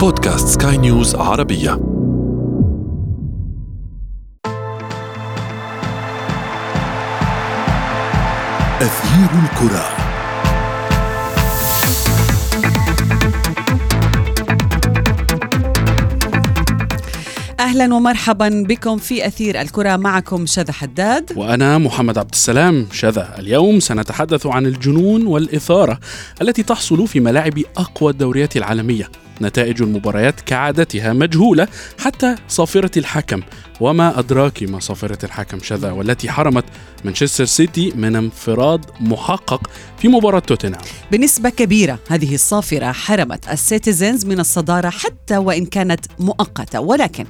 بودكاست سكاي نيوز عربية. أثير الكرة. أهلا ومرحبا بكم في أثير الكرة. معكم شذى حداد. وأنا محمد عبد السلام. شذى اليوم سنتحدث عن الجنون والإثارة التي تحصل في ملاعب أقوى الدوريات العالمية. نتائج المباريات كعادتها مجهولة حتى صافرة الحكم. وما أدراك ما صافرة الحكم شذا والتي حرمت مانشستر سيتي من انفراد محقق في مباراة توتنهام. بنسبة كبيرة هذه الصافرة حرمت السيتيزنز من الصدارة حتى وإن كانت مؤقتة. ولكن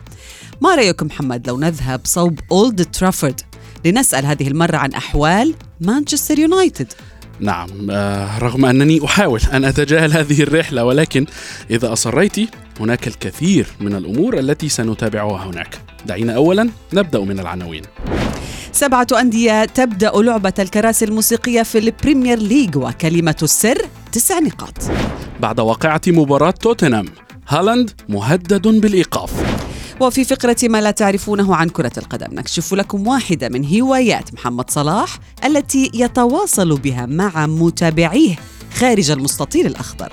ما رأيكم محمد لو نذهب صوب أولد ترافورد لنسأل هذه المرة عن أحوال مانشستر يونايتد؟ نعم آه، رغم أنني أحاول أن أتجاهل هذه الرحلة ولكن إذا أصريت هناك الكثير من الأمور التي سنتابعها هناك. دعينا أولا نبدأ من العناوين. سبعة أندية تبدأ لعبة الكراسي الموسيقية في البريمير ليج وكلمة السر تسع نقاط. بعد واقعة مباراة توتنهام هالاند مهدد بالإيقاف. وفي فقرة ما لا تعرفونه عن كرة القدم نكشف لكم واحدة من هوايات محمد صلاح التي يتواصل بها مع متابعيه خارج المستطيل الأخضر.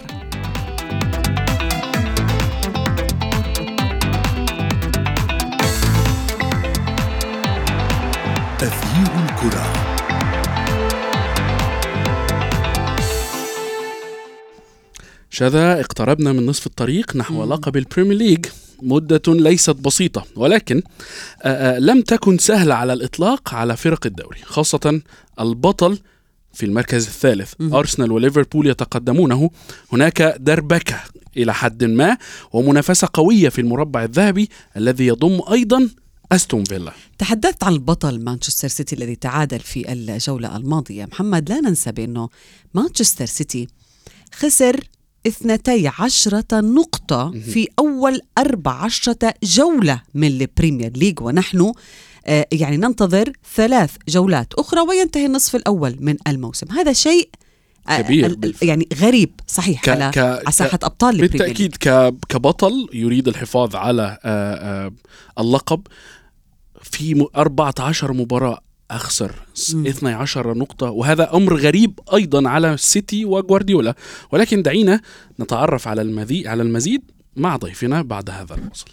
أثير الكرة. شذا اقتربنا من نصف الطريق نحو لقب البريمير ليج. مدة ليست بسيطة ولكن لم تكن سهلة على الإطلاق على فرق الدوري خاصة البطل في المركز الثالث أرسنال وليفربول يتقدمونه. هناك دربكة إلى حد ما ومنافسة قوية في المربع الذهبي الذي يضم أيضا أستون فيلا. تحدثت عن البطل مانشستر سيتي الذي تعادل في الجولة الماضية. محمد لا ننسى بأنه مانشستر سيتي خسر اثنتي عشرة نقطة في أول أربع عشرة جولة من البريمير ليج. ونحن آه، يعني ننتظر ثلاث جولات أخرى وينتهي النصف الأول من الموسم. هذا شيء آه، كبير يعني غريب صحيح ك- على ك- على ليج. بالتأكيد ك- كبطل يريد الحفاظ على آه، اللقب. في م- 14 مباراة مم. 12 نقطة وهذا أمر غريب أيضا على سيتي وغوارديولا ولكن دعينا نتعرف على المزيد على المزيد مع ضيفنا بعد هذا الفصل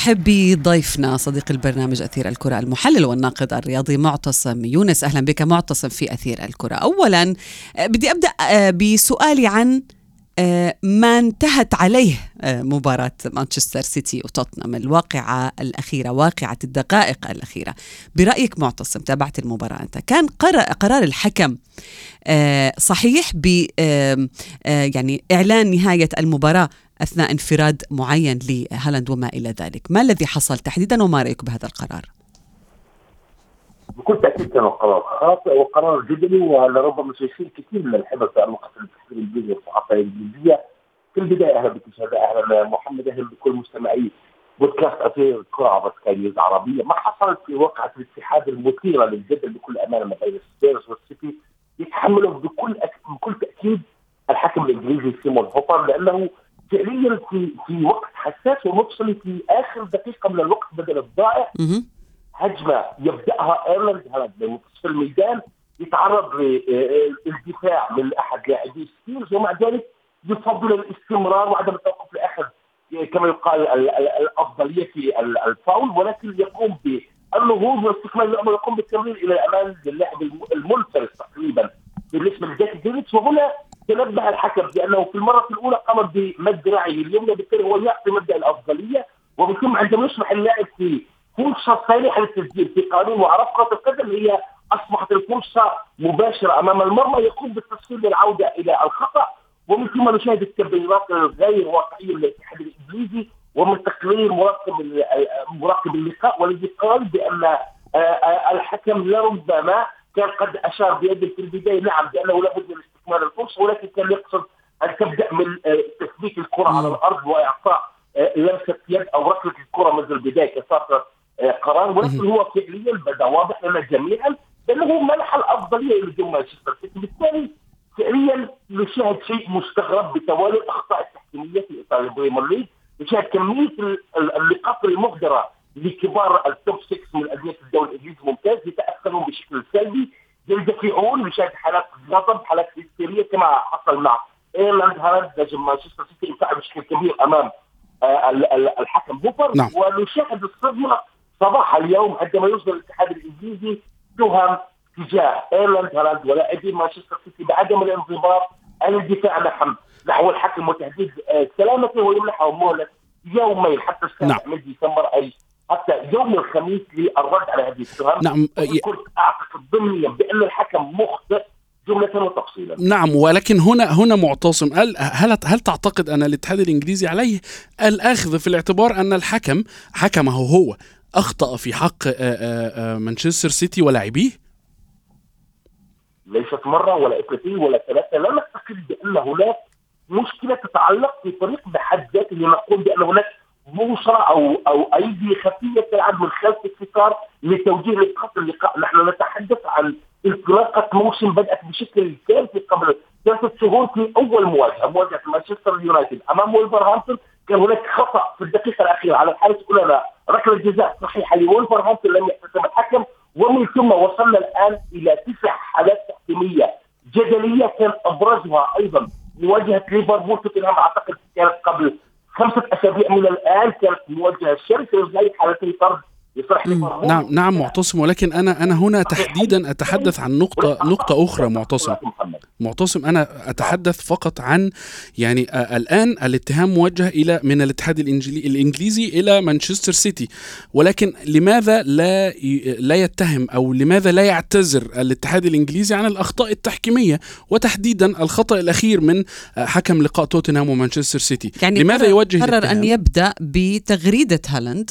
نرحب بضيفنا صديق البرنامج أثير الكرة المحلل والناقد الرياضي معتصم يونس. أهلا بك معتصم في أثير الكرة. أولا آه، بدي أبدأ آه، بسؤالي عن آه، ما انتهت عليه مباراة مانشستر سيتي وتوتنهام الواقعة الأخيرة واقعة الدقائق الأخيرة. برأيك معتصم تابعت المباراة أنت. كان قرار, الحكم صحيح ب يعني إعلان نهاية المباراة أثناء انفراد معين لهالاند وما إلى ذلك. ما الذي حصل تحديدا وما رأيك بهذا القرار؟ بكل تأكيد كان القرار خاطئ وقرار جدلي ولربما سيصير كثير من الحدث في التفكير الانجليزي والصحافه الانجليزيه في البداية أهلا بك شباب أهلا محمد أهلا بكل مستمعي بودكاست أثير الكره عبر سكاي نيوز عربيه ما حصلت في واقعه الاتحاد المثيرة للجدل بكل أمانة ما بين السبيرز والسيتي؟ يتحمله بكل أك... بكل تأكيد الحكم الإنجليزي سيمون هوبر لأنه فعليا في في وقت حساس ومفصلي في آخر دقيقة من الوقت بدل الضائع مه. هجمة يبدأها ايرلاند هالاند من منتصف الميدان يتعرض للدفاع من أحد لاعبي سبيرز ومع ذلك يفضل الاستمرار وعدم التوقف لاخذ كما يقال ال- ال- الأفضلية في ال- الفاول ولكن يقوم بالنهوض واستكمال اللعبه ويقوم بالتمرير إلى الامام للاعب الم- المنفرد تقريبا بالنسبة لجاكي ديفيدز وهنا بانه في المرة الأولى قام بمد ذراعه اليمنى بالتالي هو يعطي مبدا الأفضلية وبالتالي عندما يصبح اللاعب في فرصة صالحه للتسجيل في قانون وعرف كرة القدم هي أصبحت الفرصة مباشرة أمام المرمى يقوم بالتصوير للعودة إلى الخطأ. ومن ثم نشاهد التبريرات الغير واقعية للاتحاد الإنجليزي ومن تقرير مراقب مراقب اللقاء والذي قال بأن آه، آه، الحكم لربما كان قد أشار بيده في البداية نعم بأنه لابد من استكمال الفرصة ولكن كان يقصد ان تبدأ من آه، تثبيت الكرة على الأرض وإعطاء آه، لمسة يد أو ركلة الكرة منذ البداية كصار آه، قرار ولكن هو فعليا بدا واضح لنا جميعا بأنه منح الأفضلية لنجوم مانشستر سيتي. بالتالي فعليا نشاهد شيء مستغرب بتوالي الأخطاء التحكيمية في إطار ال Premier League نشاهد كمية ال- ال- النقاط المهدره لكبار ال top 6 من أندية الدوري الإنجليزي ممتاز يتأثرون بشكل سلبي يندفعون نشاهد حالات غضب حالات هستيرية كما حصل مع إيرلاند هالاند نجم مانشستر سيتي انفعل بشكل كبير أمام آه، ال- ال- الحكم هوبر نعم. ونشاهد الصدمة صباح اليوم عندما يصدر الاتحاد الإنجليزي تهم تجاه إيرلاند هالاند ولاعبي مانشستر سيتي بعدم الانضباط عن الدفاع نحو نحو الحكم وتهديد آه، سلامته ويمنحهم مهله يومين حتى السابع نعم. من ديسمبر أي حتى يوم الخميس للرد على هذه التهم نعم آه، كنت أعتقد ضمنيا بأن الحكم مخطئ جملة وتفصيلا. نعم ولكن هنا هنا معتصم. هل هل هل تعتقد أن الاتحاد الإنجليزي عليه الأخذ في الاعتبار أن الحكم حكمه هو أخطأ في حق مانشستر سيتي ولاعبيه؟ ليست مرة ولا اثنتين ولا ثلاثة. لا نعتقد بأن هناك مشكلة تتعلق في فريق بحد ذاته لنقول بأن هناك بوصله أو أو أيدي خفية تلعب من خلف الستار لتوجيه نقاط اللقاء، نحن نتحدث عن انطلاقه موسم بدأت بشكل كارثي قبل ثلاثة شهور في أول مواجهة، مواجهة مانشستر يونايتد أمام ولفرهامبتون كان هناك خطأ في الدقيقة الأخيرة على الحارس الاولى ركلة جزاء صحيحة لولفرهامبتون لم يحتسب الحكم ومن ثم وصلنا الآن إلى تسع حالات تحكيمية جدلية كان أبرزها أيضا مواجهه ليفربول توتنهام أعتقد كانت قبل خمسة أسابيع من الآن كانت مواجهة شرسة وزي حالتين طرد نعم نعم معتصم. ولكن أنا أنا هنا تحديدا أتحدث عن نقطة نقطة أخرى معتصم. معتصم أنا أتحدث فقط عن يعني الآن الاتهام موجه إلى من الاتحاد الإنجليزي إلى مانشستر سيتي. ولكن لماذا لا لا يتهم أو لماذا لا يعتذر الاتحاد الإنجليزي عن الأخطاء التحكيمية وتحديدا الخطأ الأخير من حكم لقاء توتنهام ومانشستر سيتي؟ يعني لماذا يوجه قرر الاتهام؟ أن يبدأ بتغريدة هالاند.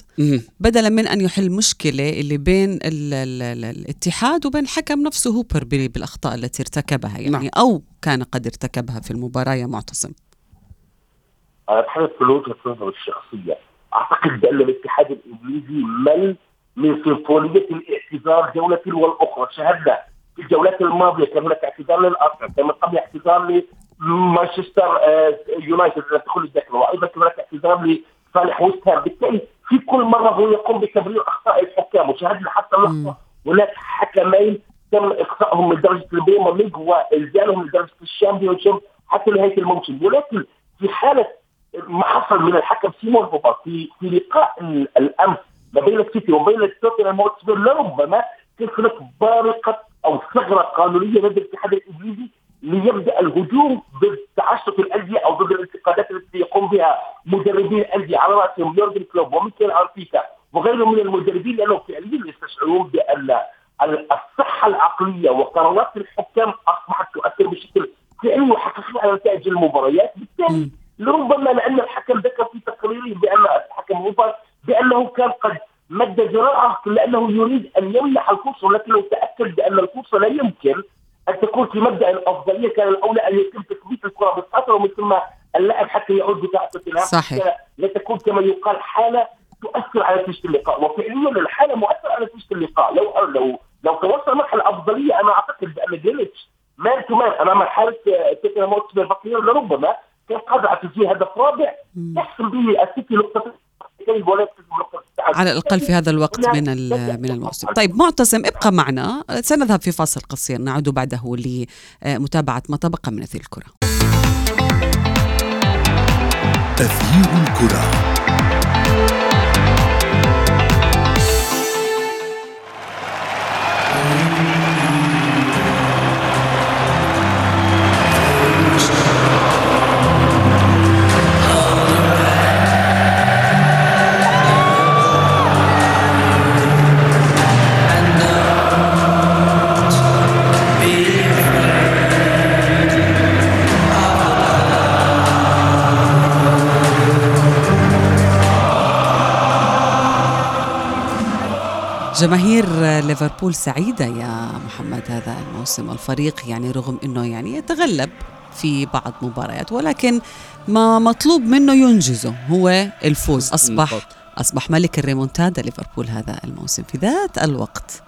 بدلا من أن يحل مشكلة اللي بين ال ال ال الاتحاد وبين الحكم نفسه هوبر بال- بالأخطاء التي ارتكبها يعني نعم. أو كان قد ارتكبها في المباراة يا معتصم. اتحدث من وجهه نظري الشخصية. أعتقد بأن الاتحاد الإنجليزي مل من سيمفونية الاعتذار جولة والأخرى شاهدنا في الجولات الماضية كان هناك اعتذار للأرسنال كان من قبل اعتذار لمانشستر آه، يونايتد لا تدخل الذكر وأيضا كان هناك اعتذار لصالح ويست هام. بالتالي في كل مرة هو يقوم بتبرير أخطاء الحكام وشاهدنا حتى اللحظه هناك حكمين تم إقصائهم من درجة ال Premier League وانزالهم من درجه ال Championship حتى نهاية الموسم. ولكن في حالة ما حصل من الحكم سيمون هوبر في في لقاء ال- الأمس ما بين السيتي وبين توتنهام هوتسبير لربما كانت هناك بارقة أو ثغرة قانونية لدى الاتحاد الإنجليزي ليبدأ الهجوم ضد تعسف الانديه أو ضد الانتقادات التي يقوم بها مدربين الأندية على رأسهم يورجن كلوب وميكيل أرتيتا وغيرهم من المدربين لأنهم فعليا يستشعرون بأن ال- الصحة العقلية وقرارات الحكام أصبحت تؤثر بشكل فعلي وحقيقي على نتائج المباريات. بالتالي لربما لأن الحكم ذكر في تقريره بأن الحكم هوبر بأنه كان قد مد جراءه لأنه يريد أن يمنح الفرصة ولكنه تأكد بأن الفرصة لا يمكن أن تكون في مبدأ الافضليه كان الأولى أن يتم تثبيت الكرة بالخطر ومن ثم اللاعب حتى يعود توتنهام. صحيح. لا تكون كما يقال حالة تؤثر على نتيجة اللقاء. وفعليا الحالة مؤثرة على نتيجة اللقاء. لو لو لو توصل مرحلة الافضليه أنا أعتقد بأن جريتش man to man أمام حارس هوتسبير بقيه لربما كان قادر على تسجيل هدف رابع يحسم به السيتي نقطة. على الأقل في هذا الوقت من ال- من الموسم. طيب معتصم ابقى معنا. سنذهب في فاصل قصير. نعود بعده لمتابعة ما تبقى من أثير الكرة. أثير الكرة. جماهير ليفربول سعيدة يا محمد هذا الموسم الفريق يعني رغم أنه يعني يتغلب في بعض مباريات ولكن ما مطلوب منه ينجزه هو الفوز. أصبح أصبح ملك الريمونتادا ليفربول هذا الموسم. في ذات الوقت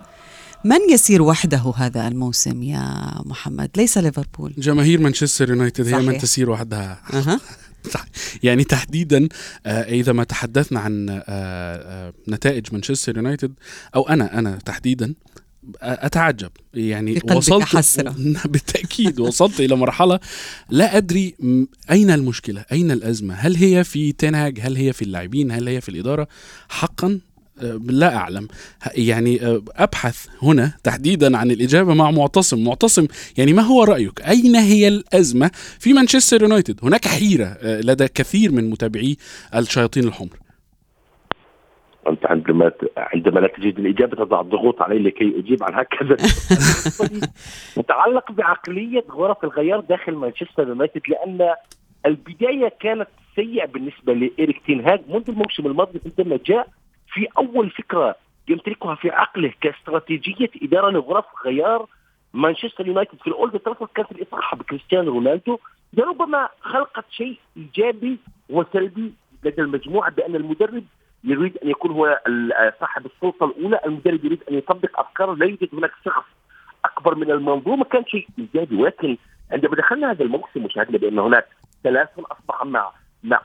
من يسير وحده هذا الموسم يا محمد؟ ليس ليفربول. جماهير مانشستر يونايتد هي من. تسير وحدها. أها. يعني تحديدا آه، إذا ما تحدثنا عن آه، آه، نتائج مانشستر يونايتد أو أنا أنا تحديدا أتعجب. يعني وصلت حسرة. بالتأكيد وصلت إلى مرحلة لا أدري أين المشكلة؟ أين الأزمة؟ هل هي في تنهاج؟ هل هي في اللاعبين؟ هل هي في الإدارة؟ حقا لا أعلم. يعني آه، أبحث هنا تحديدا عن الإجابة مع معتصم. معتصم يعني ما هو رأيك؟ أين هي الأزمة في مانشستر يونايتد؟ هناك حيرة آه، لدى كثير من متابعي الشياطين الحمر. أنت عندما ت- عندما لا تجد الإجابة تضع الضغوط علي لكي أجيب عن هكذا. تتعلق بعقلية غرف الغيار داخل مانشستر يونايتد لأن البداية كانت سيئة بالنسبة لإيريك تينهاج منذ الموسم الماضي عندما جاء في أول فكرة يمتلكها في عقله كاستراتيجية إدارة لغرف غيار مانشستر يونايتد في الأولد ترافورد كانت الاطاحه بكريستيانو رونالدو لربما خلقت شيء إيجابي وسلبي لدى المجموعة بأن المدرب يريد أن يكون هو صاحب السلطة الأولى، المدرب يريد أن يطبق افكاره، لا يوجد هناك شخص أكبر من المنظومة كان شيء إيجابي ولكن عندما دخلنا هذا الموسم وشاهدنا بأن هناك تلاسل أصبح مع مع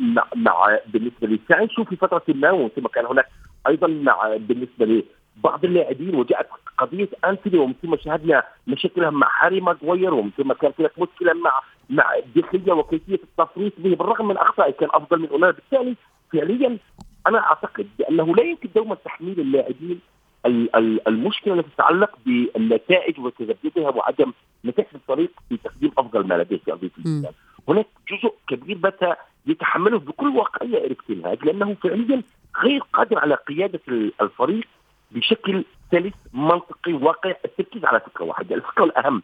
مع, مع بالنسبة لسانشو في فترة ما وثم كان هناك أيضا مع بالنسبة لبعض اللاعبين وجاءت قضية انتوني ومن ثم شاهدنا مشاكلها مع هاري ماغواير ومن ثم كان هناك مشكلة مع مع دخية وكيفية التفريط به بالرغم من أخطائه كان أفضل من أونانا بالتالي فعليا أنا أعتقد بأنه لا يمكن دوما تحميل اللاعبين ال- ال- المشكلة التي تتعلق بالنتائج وتذبذبها وعدم نتائج الفريق في تقديم أفضل ما لديه في أرضية الميدان. هناك جزء كبير بات يتحمله بكل واقعية إيريك تنهاج لأنه فعليا غير قادر على قيادة ال- الفريق بشكل سلس منطقي واقعي التركيز على فكرة واحدة، الفكرة الأهم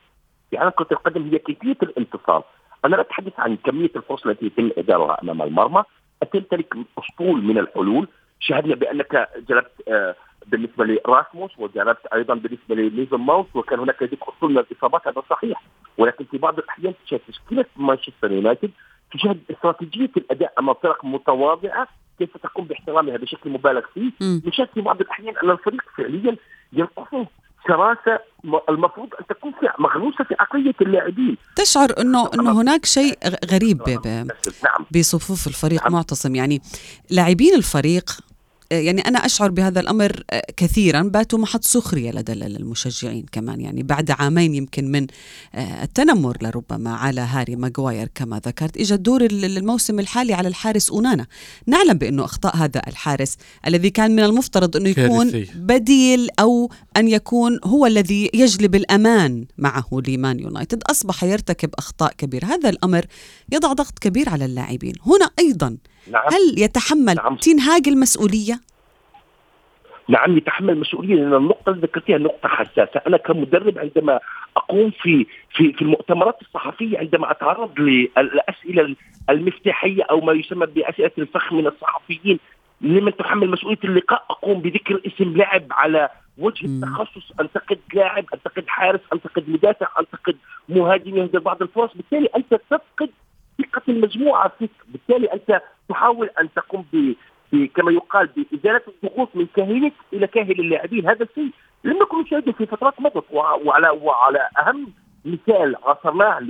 في عالم كرة القدم هي كيفية الانتصار. أنا لا أتحدث عن كمية الفرص التي يتم إدارها أمام المرمى، تمتلك أسطول من الحلول، شاهدنا بأنك جلبت آه بالنسبة لراسموس وجربت أيضا بالنسبة لليزون ماوس وكان هناك لديك اسطول من الإصابات هذا صحيح. ولكن في بعض الأحيان تشاهد تشكيله مانشستر يونايتد تشاهد استراتيجية الأداء أمام فرق متواضعة كيف تقوم باحترامها بشكل مبالغ فيه. نشاهد في بعض الأحيان أن الفريق فعليا ينقصه شراسه المفروض أن تكون في مغروسه في عقليه اللاعبين. تشعر إنه إنه هناك شيء غريب ب- نعم. بصفوف الفريق نعم. معتصم. يعني لاعبين الفريق يعني أنا أشعر بهذا الأمر آه، كثيرا. باتوا محط سخرية لدى ال- المشجعين كمان يعني بعد عامين يمكن من آه، التنمر لربما على هاري ماغواير كما ذكرت. إجا الدور ال- الموسم الحالي على الحارس أونانا. نعلم بأنه أخطاء هذا الحارس الذي كان من المفترض أنه يكون كارثي. بديل أو أن يكون هو الذي يجلب الأمان معه لمان يونايتد. أصبح يرتكب أخطاء كبيرة. هذا الأمر يضع ضغط كبير على اللاعبين. هنا أيضا نعم هل يتحمل نعم. تنهاج المسؤولية؟ نعم يتحمل مسؤوليه لأن النقطة اللي ذكرتيها نقطة حساسة، أنا كمدرب عندما أقوم في في في المؤتمرات الصحفية عندما أتعرض للأسئلة المفتاحية أو ما يسمى بأسئلة الفخ من الصحفيين لمن تحمل مسؤولية اللقاء أقوم بذكر اسم لاعب على وجه. التخصص أنتقد لاعب أنتقد حارس أنتقد مدافع أنتقد مهاجم يهدر بعض الفرص بالتالي أنت تفقد ثقة المجموعة فيك. بالتالي أنت تحاول أن تقوم ب كما يقال بإزالة الضغوط من كاهلك إلى كاهل اللاعبين. هذا الشيء لم نكن نشاهده في فترات مضت وع- وعلى وعلى أهم مثال عصرناه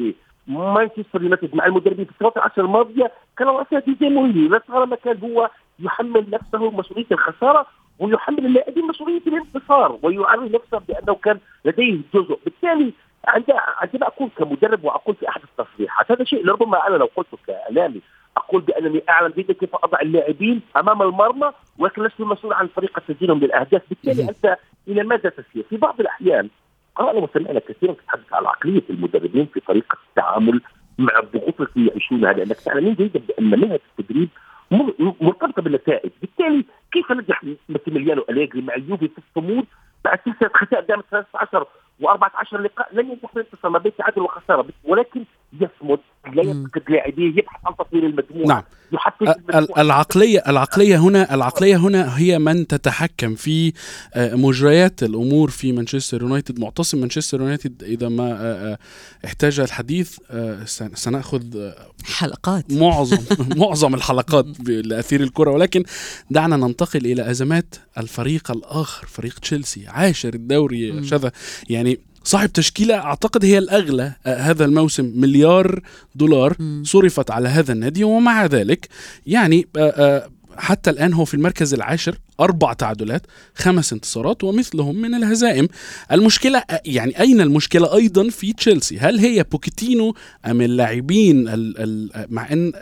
لمانشستر يونايتد مع المدربين في السنوات العشر الماضية كان رئيسها ديزي مورينيو لا طالما كان هو يحمل نفسه مسؤولية الخسارة ويحمل اللاعبين مسؤولية الانتصار ويعرف نفسه بأنه كان لديه جزء. بالتالي عندما اكون كمدرب وأقول في أحد التصريحات هذا شيء لربما أنا لو قلته كإعلامي أقول بأنني أعلم جدا كيف أضع اللاعبين أمام المرمى ولكن لست مسؤول عن طريقه تسجيلهم للأهداف، بالتالي. أنت إلى ماذا تسير؟ في بعض الأحيان قرانا وسمعنا كثيرا تتحدث عن عقلية المدربين في طريقه التعامل مع الضغوط التي يعيشونها لأنك تعلمين جيدا بأن مهنه التدريب مر- مرتبطه بالنتائج، بالتالي كيف نجح ماسيميليانو أليجري مع اليوفي في الصمود بعد سلسلة خسائر دامت 13 و14 لقاء لم ينجح في الانتصار ما بين تعادل وخسارة ولكن يصمد. لا يفقد لاعبيه يبحث عن تطوير المجموعة نعم. يحفز ال- المجموعة. العقلية العقلية هنا العقلية هنا هي من تتحكم في آه، مجريات الأمور في مانشستر يونايتد معتصم مانشستر يونايتد إذا ما آه، آه، احتاج الحديث سن- سنأخذ آه، حلقات معظم معظم الحلقات لأثير الكرة ولكن دعنا ننتقل إلى أزمات الفريق الآخر فريق تشيلسي عاشر الدوري. شذا يعني صاحب تشكيلة أعتقد هي الأغلى آه، هذا الموسم مليار دولار. صرفت على هذا النادي ومع ذلك يعني آه، آه، حتى الآن هو في المركز العاشر أربع تعادلات خمس انتصارات ومثلهم من الهزائم المشكلة يعني أين المشكلة أيضا في تشيلسي هل هي بوكيتينو أم اللاعبين ال- ال- مع أن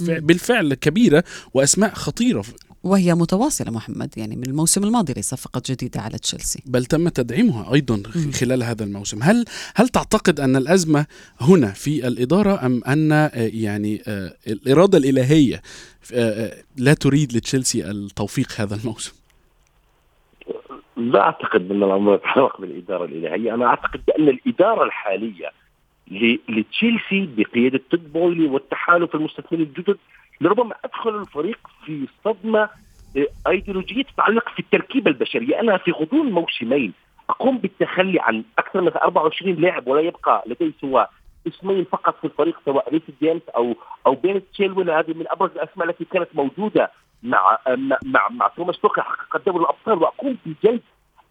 مم. بالفعل كبيرة وأسماء خطيرة وهي متواصلة محمد يعني من الموسم الماضي ليس فقط جديدة على تشيلسي. بل تم تدعيمها أيضا مم. خلال هذا الموسم. هل هل تعتقد أن الأزمة هنا في الإدارة أم أن آه، يعني آه، الإرادة الإلهية آه، لا تريد لتشيلسي التوفيق هذا الموسم؟ لا أعتقد أن الأمر يتعلق بالاداره الإلهية، أنا أعتقد بان الإدارة الحالية ل- لتشيلسي بقيادة تود بويلي والتحالف المستثمرين الجدد لربما أدخل الفريق في صدمة آه، أيديولوجية تتعلق في التركيبة البشرية، أنا في غضون موسمين أقوم بالتخلي عن أكثر من 24 لاعب ولا يبقى لدي سوى اسمين فقط في الفريق سواء ريس جيمس أو أو بن تشيلويل هذه من أبرز الأسماء التي كانت موجودة مع مع مع, مع توماس توخل حقق دوري الأبطال. وأقوم بجلب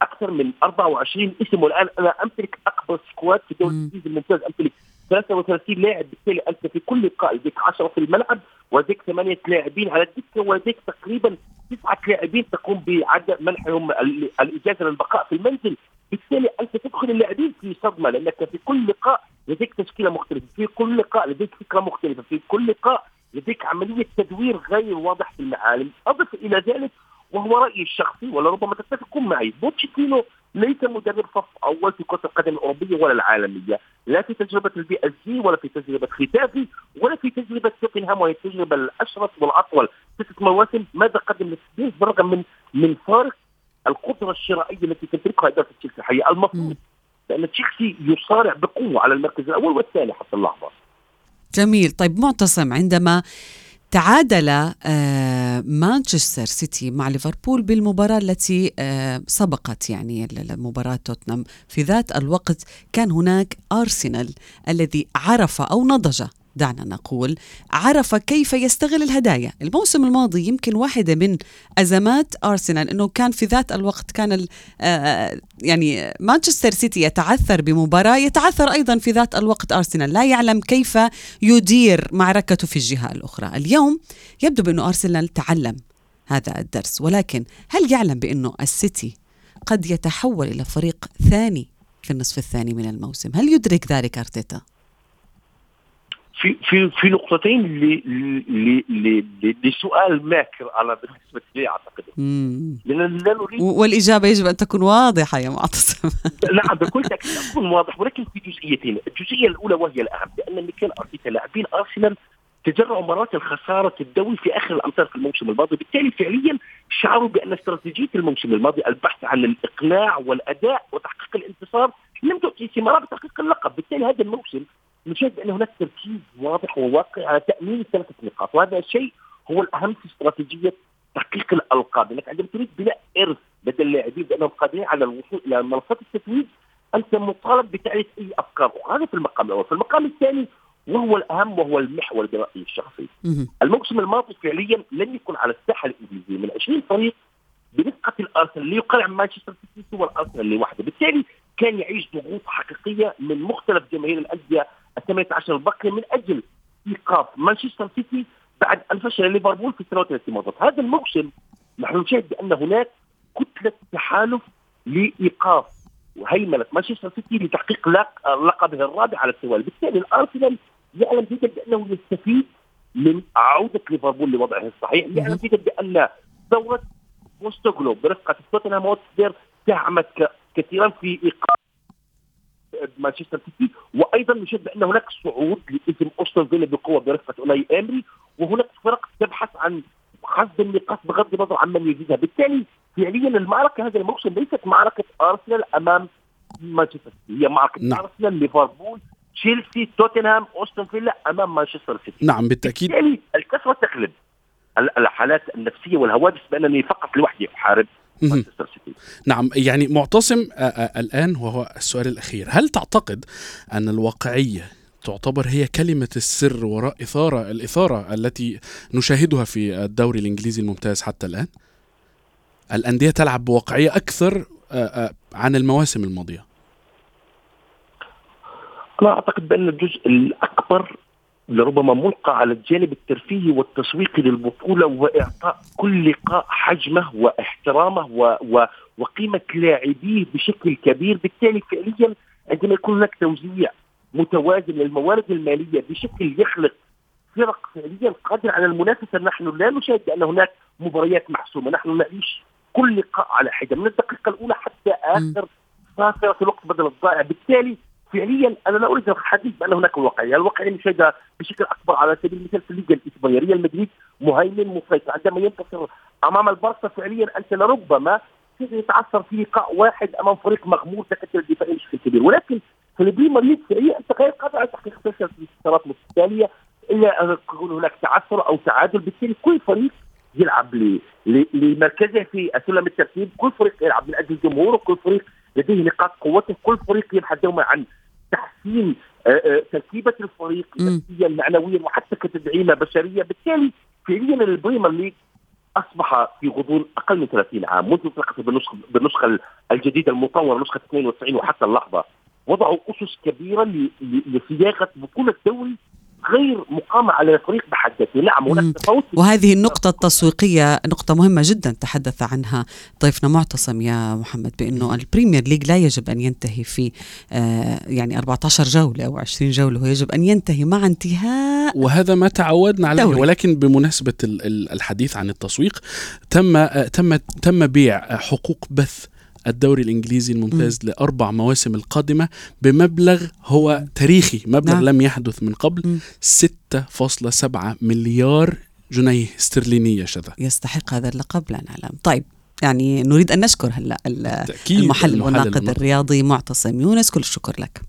أكثر من 24 اسم. والآن أنا أمتلك اكبر squad في الدوري. الإنجليزي الممتاز أمتلك 33 لاعب بالتالي انت في كل لقاء لديك 10 في الملعب ولديك ثمانية لاعبين على الدكة ولديك تقريبا تسعة لاعبين تقوم بعدم منحهم ال- الإجازة للبقاء في المنزل. بالتالي انت تدخل اللاعبين في صدمة لأنك في كل لقاء لديك تشكيلة مختلفة في كل لقاء لديك فكرة مختلفة في كل لقاء لديك عملية تدوير غير واضح في المعالم. أضف إلى ذلك وهو رأيي الشخصي ولربما تتفقون معي بوتشيتينو ليس مدرب صف أول في كرة القدم الأوروبية ولا العالمية لا في تجربة البي إس جي ولا في تجربة خيتافي ولا في تجربة توتنهام وهي التجربه الاشرس والأطول ست مواسم ماذا قدم للسبيس بالرغم من من فارق القدرة الشرائية التي تمتلكها إدارة تشيلسي الحقيقة؟ المفروض لأن تشيلسي يصارع بقوة على المركز الأول والثاني حتى اللحظة. جميل. طيب معتصم عندما تعادل آه، مانشستر سيتي مع ليفربول بالمباراة التي آه، سبقت يعني مباراة توتنهام. في ذات الوقت كان هناك أرسنال الذي عرف أو نضج. دعنا نقول عرف كيف يستغل الهدايا. الموسم الماضي يمكن واحدة من أزمات أرسنال أنه كان في ذات الوقت كان ال- آه، يعني مانشستر سيتي يتعثر بمباراة يتعثر أيضا في ذات الوقت أرسنال. لا يعلم كيف يدير معركته في الجهة الأخرى. اليوم يبدو بأنه أرسنال تعلم هذا الدرس ولكن هل يعلم بأنه السيتي قد يتحول إلى فريق ثاني في النصف الثاني من الموسم؟ هل يدرك ذلك أرتيتا؟ في في في نقطتين ل- ل- ل- ل- لسؤال ماكر أنا بالنسبة لي أعتقد. لأن لا نريد و- والإجابة يجب أن تكون واضحة يا معتصم. نعم بكل تاكيد اكون واضح ولكن في جزئيتين، الجزئية الأولى وهي الأهم لأن ميكيل أرتيتا لاعبين أرسنال تجرعوا مرات الخسارة الدوري في آخر الأمتار في الموسم الماضي، بالتالي فعليا شعروا بأن استراتيجية الموسم الماضي البحث عن الإقناع والأداء وتحقيق الانتصار لم تؤتي ثمارها بتحقيق اللقب، بالتالي هذا الموسم نشاهد بان هناك تركيز واضح وواقعي على تأمين ثلاثة نقاط، وهذا الشيء هو الأهم في استراتيجية تحقيق الألقاب، لأنك عندما تريد بناء إرث لدى اللاعبين بأنهم قادرين على الوصول إلى منصات التتويج أنت مطالب بتعريف أي أفكار هذا في المقام الأول، في المقام الثاني وهو الأهم وهو المحور برايي الشخصي. الموسم الماضي فعليا لم يكن على الساحة الإنجليزية. من 20 فريق برفقه الأرسنال اللي يقال عن مانشستر سيتي هو الارسنال لوحده، بالتالي كان يعيش ضغوط حقيقية من مختلف جماهير الأندية ال 18 الباقيه من أجل إيقاف مانشستر سيتي بعد أن فشل ليفربول في السنوات التي مضت، هذا الموسم نحن نشاهد بأن هناك كتلة تحالف لإيقاف وهيمنة مانشستر سيتي لتحقيق لق- لقبه الرابع على التوالي، بالتالي الأرسنال يعلم جيدا بأنه يستفيد من عودة ليفربول لوضعه الصحيح، يعلم جيدا بأن ثوره بوستوغلو برفقه توتنهام هوتسبير دعمت ك- كثيرا في إيقاف مانشستر سيتي وأيضا نشاهد بأن هناك صعود لاسم أستون فيلا بقوة برفقه اوناي إيمري وهناك فرق تبحث عن حصد النقاط بغض النظر عن من يجيدها، بالتالي فعليا المعركة هذا الموسم ليست معركة أرسنال أمام مانشستر سيتي، هي معركة نعم. أرسنال ليفربول تشيلسي توتنهام أوستن فيلا أمام مانشستر سيتي. نعم بالتأكيد. بالتالي الكثره تغلب ال- الحالات النفسية والهواجس بأنني فقط لوحدي أحارب. مانشستر سيتي. نعم يعني معتصم آه، آه، الآن وهو السؤال الأخير. هل تعتقد أن الواقعية تعتبر هي كلمة السر وراء إثارة الإثارة التي نشاهدها في الدوري الإنجليزي الممتاز حتى الآن؟ الأندية تلعب بواقعية أكثر آه، عن المواسم الماضية. أنا أعتقد بأن الجزء الأكبر لربما ملقى على الجانب الترفيهي والتسويقي للبطولة وإعطاء كل لقاء حجمه وإحترامه و و وقيمة لاعبيه بشكل كبير، بالتالي فعليا عندما يكون هناك توزيع متوازن للموارد المالية بشكل يخلق فرق فعليا قادره على المنافسة، نحن لا نشاهد أن هناك مباريات محسومة، نحن نعيش كل لقاء على حده من الدقيقة الأولى حتى آخر صافرة الوقت بدل الضائع، بالتالي فعليا أنا لا أريد الحديث بأن هناك واقعية، الواقعية نشاهدها بشكل أكبر على سبيل المثال في الليغا الإسبانية، ريال مدريد مهيمن مسيطر عندما ينتصر أمام البارسا فعليا انت لربما يتعثر في لقاء واحد أمام فريق مغمور تكتل الدفاعي بشكل كبير، ولكن في البريمير فعليا انت غير قادر على تحقيق ثلاث انتصارات متتاليه الا أن يكون هناك تعثر أو تعادل، بالتالي كل فريق يلعب لمركزه في سلم الترتيب، كل فريق يلعب من أجل جمهوره، كل فريق لديه نقاط قوته، كل فريق يبحث دوما عن تحسين آه، آه، تركيبة الفريق. نفسيا معنويا وحتى كتدعيمه بشرية بالتالي فعليا ال Premier League أصبح في غضون أقل من 30 عام منذ اطلاقته بالنسخه بالنسخة الجديدة المطورة نسخة 92 وحتى اللحظة وضعوا أسس كبيرة لصياغة بطولة دوري غير مقامه على الفريق بحد ذاته، نعم. هناك تفاوت وهذه النقطة التسويقية نقطة مهمة جدا تحدث عنها ضيفنا معتصم يا محمد بأنه ال Premier League لا يجب أن ينتهي في آه يعني 14 جولة أو 20 جولة هو يجب أن ينتهي مع انتهاء وهذا ما تعودنا عليه دوري. ولكن بمناسبة ال- ال- الحديث عن التسويق تم آه، تم تم بيع حقوق بث الدوري الإنجليزي الممتاز لأربع مواسم القادمة بمبلغ هو تاريخي مبلغ نعم. لم يحدث من قبل مم. 6.7 مليار جنيه استرلينيه شذا يستحق هذا اللقب لا نعلم طيب يعني نريد أن نشكر هلا المحلل والناقد. الرياضي معتصم يونس كل الشكر لك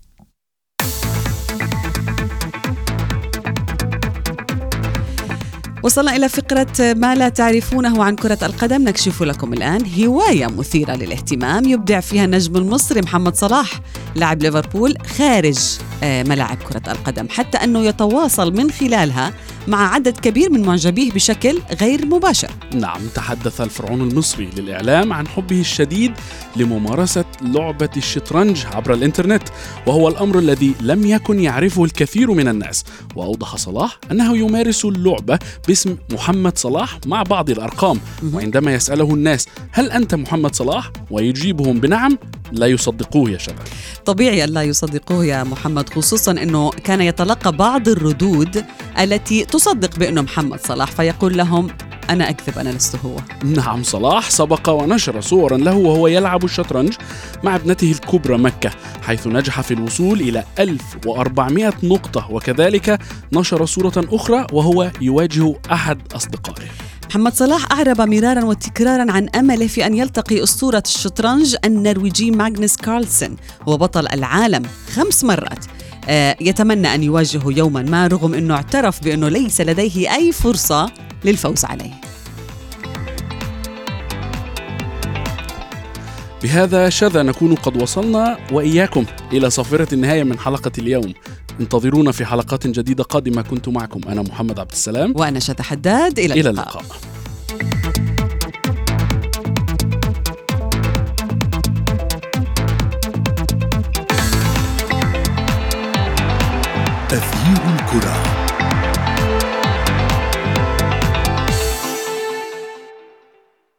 وصلنا إلى فقرة ما لا تعرفونه عن كرة القدم. نكشف لكم الآن هواية مثيرة للاهتمام يبدع فيها النجم المصري محمد صلاح لاعب ليفربول خارج آه، ملاعب كرة القدم. حتى أنه يتواصل من خلالها مع عدد كبير من معجبيه بشكل غير مباشر. نعم تحدث الفرعون المصري للإعلام عن حبه الشديد لممارسة لعبة الشطرنج عبر الإنترنت وهو الأمر الذي لم يكن يعرفه الكثير من الناس. وأوضح صلاح أنه يمارس اللعبة باسم محمد صلاح مع بعض الأرقام. وعندما يسأله الناس هل أنت محمد صلاح؟ ويجيبهم بنعم لا يصدقوه يا شباب. طبيعي أن لا يصدقوه يا محمد خصوصا أنه كان يتلقى بعض الردود التي تصدق بأنه محمد صلاح فيقول لهم أنا أكذب أنا لست هو. نعم صلاح سبق ونشر صورا له وهو يلعب الشطرنج مع ابنته الكبرى مكة حيث نجح في الوصول إلى 1400 نقطة وكذلك نشر صورة أخرى وهو يواجه أحد أصدقائه. محمد صلاح أعرب مرارا وتكرارا عن أمله في أن يلتقي أسطورة الشطرنج النرويجي ماغنس كارلسن هو بطل العالم خمس مرات. يتمنى أن يواجهه يوما ما رغم أنه اعترف بأنه ليس لديه أي فرصة للفوز عليه. بهذا شذا نكون قد وصلنا وإياكم إلى صافرة النهاية من حلقة اليوم. انتظرونا في حلقات جديدة قادمة. كنت معكم أنا محمد عبد السلام. وأنا شذى حداد. إلى, إلى اللقاء. اللقاء أثير الكرة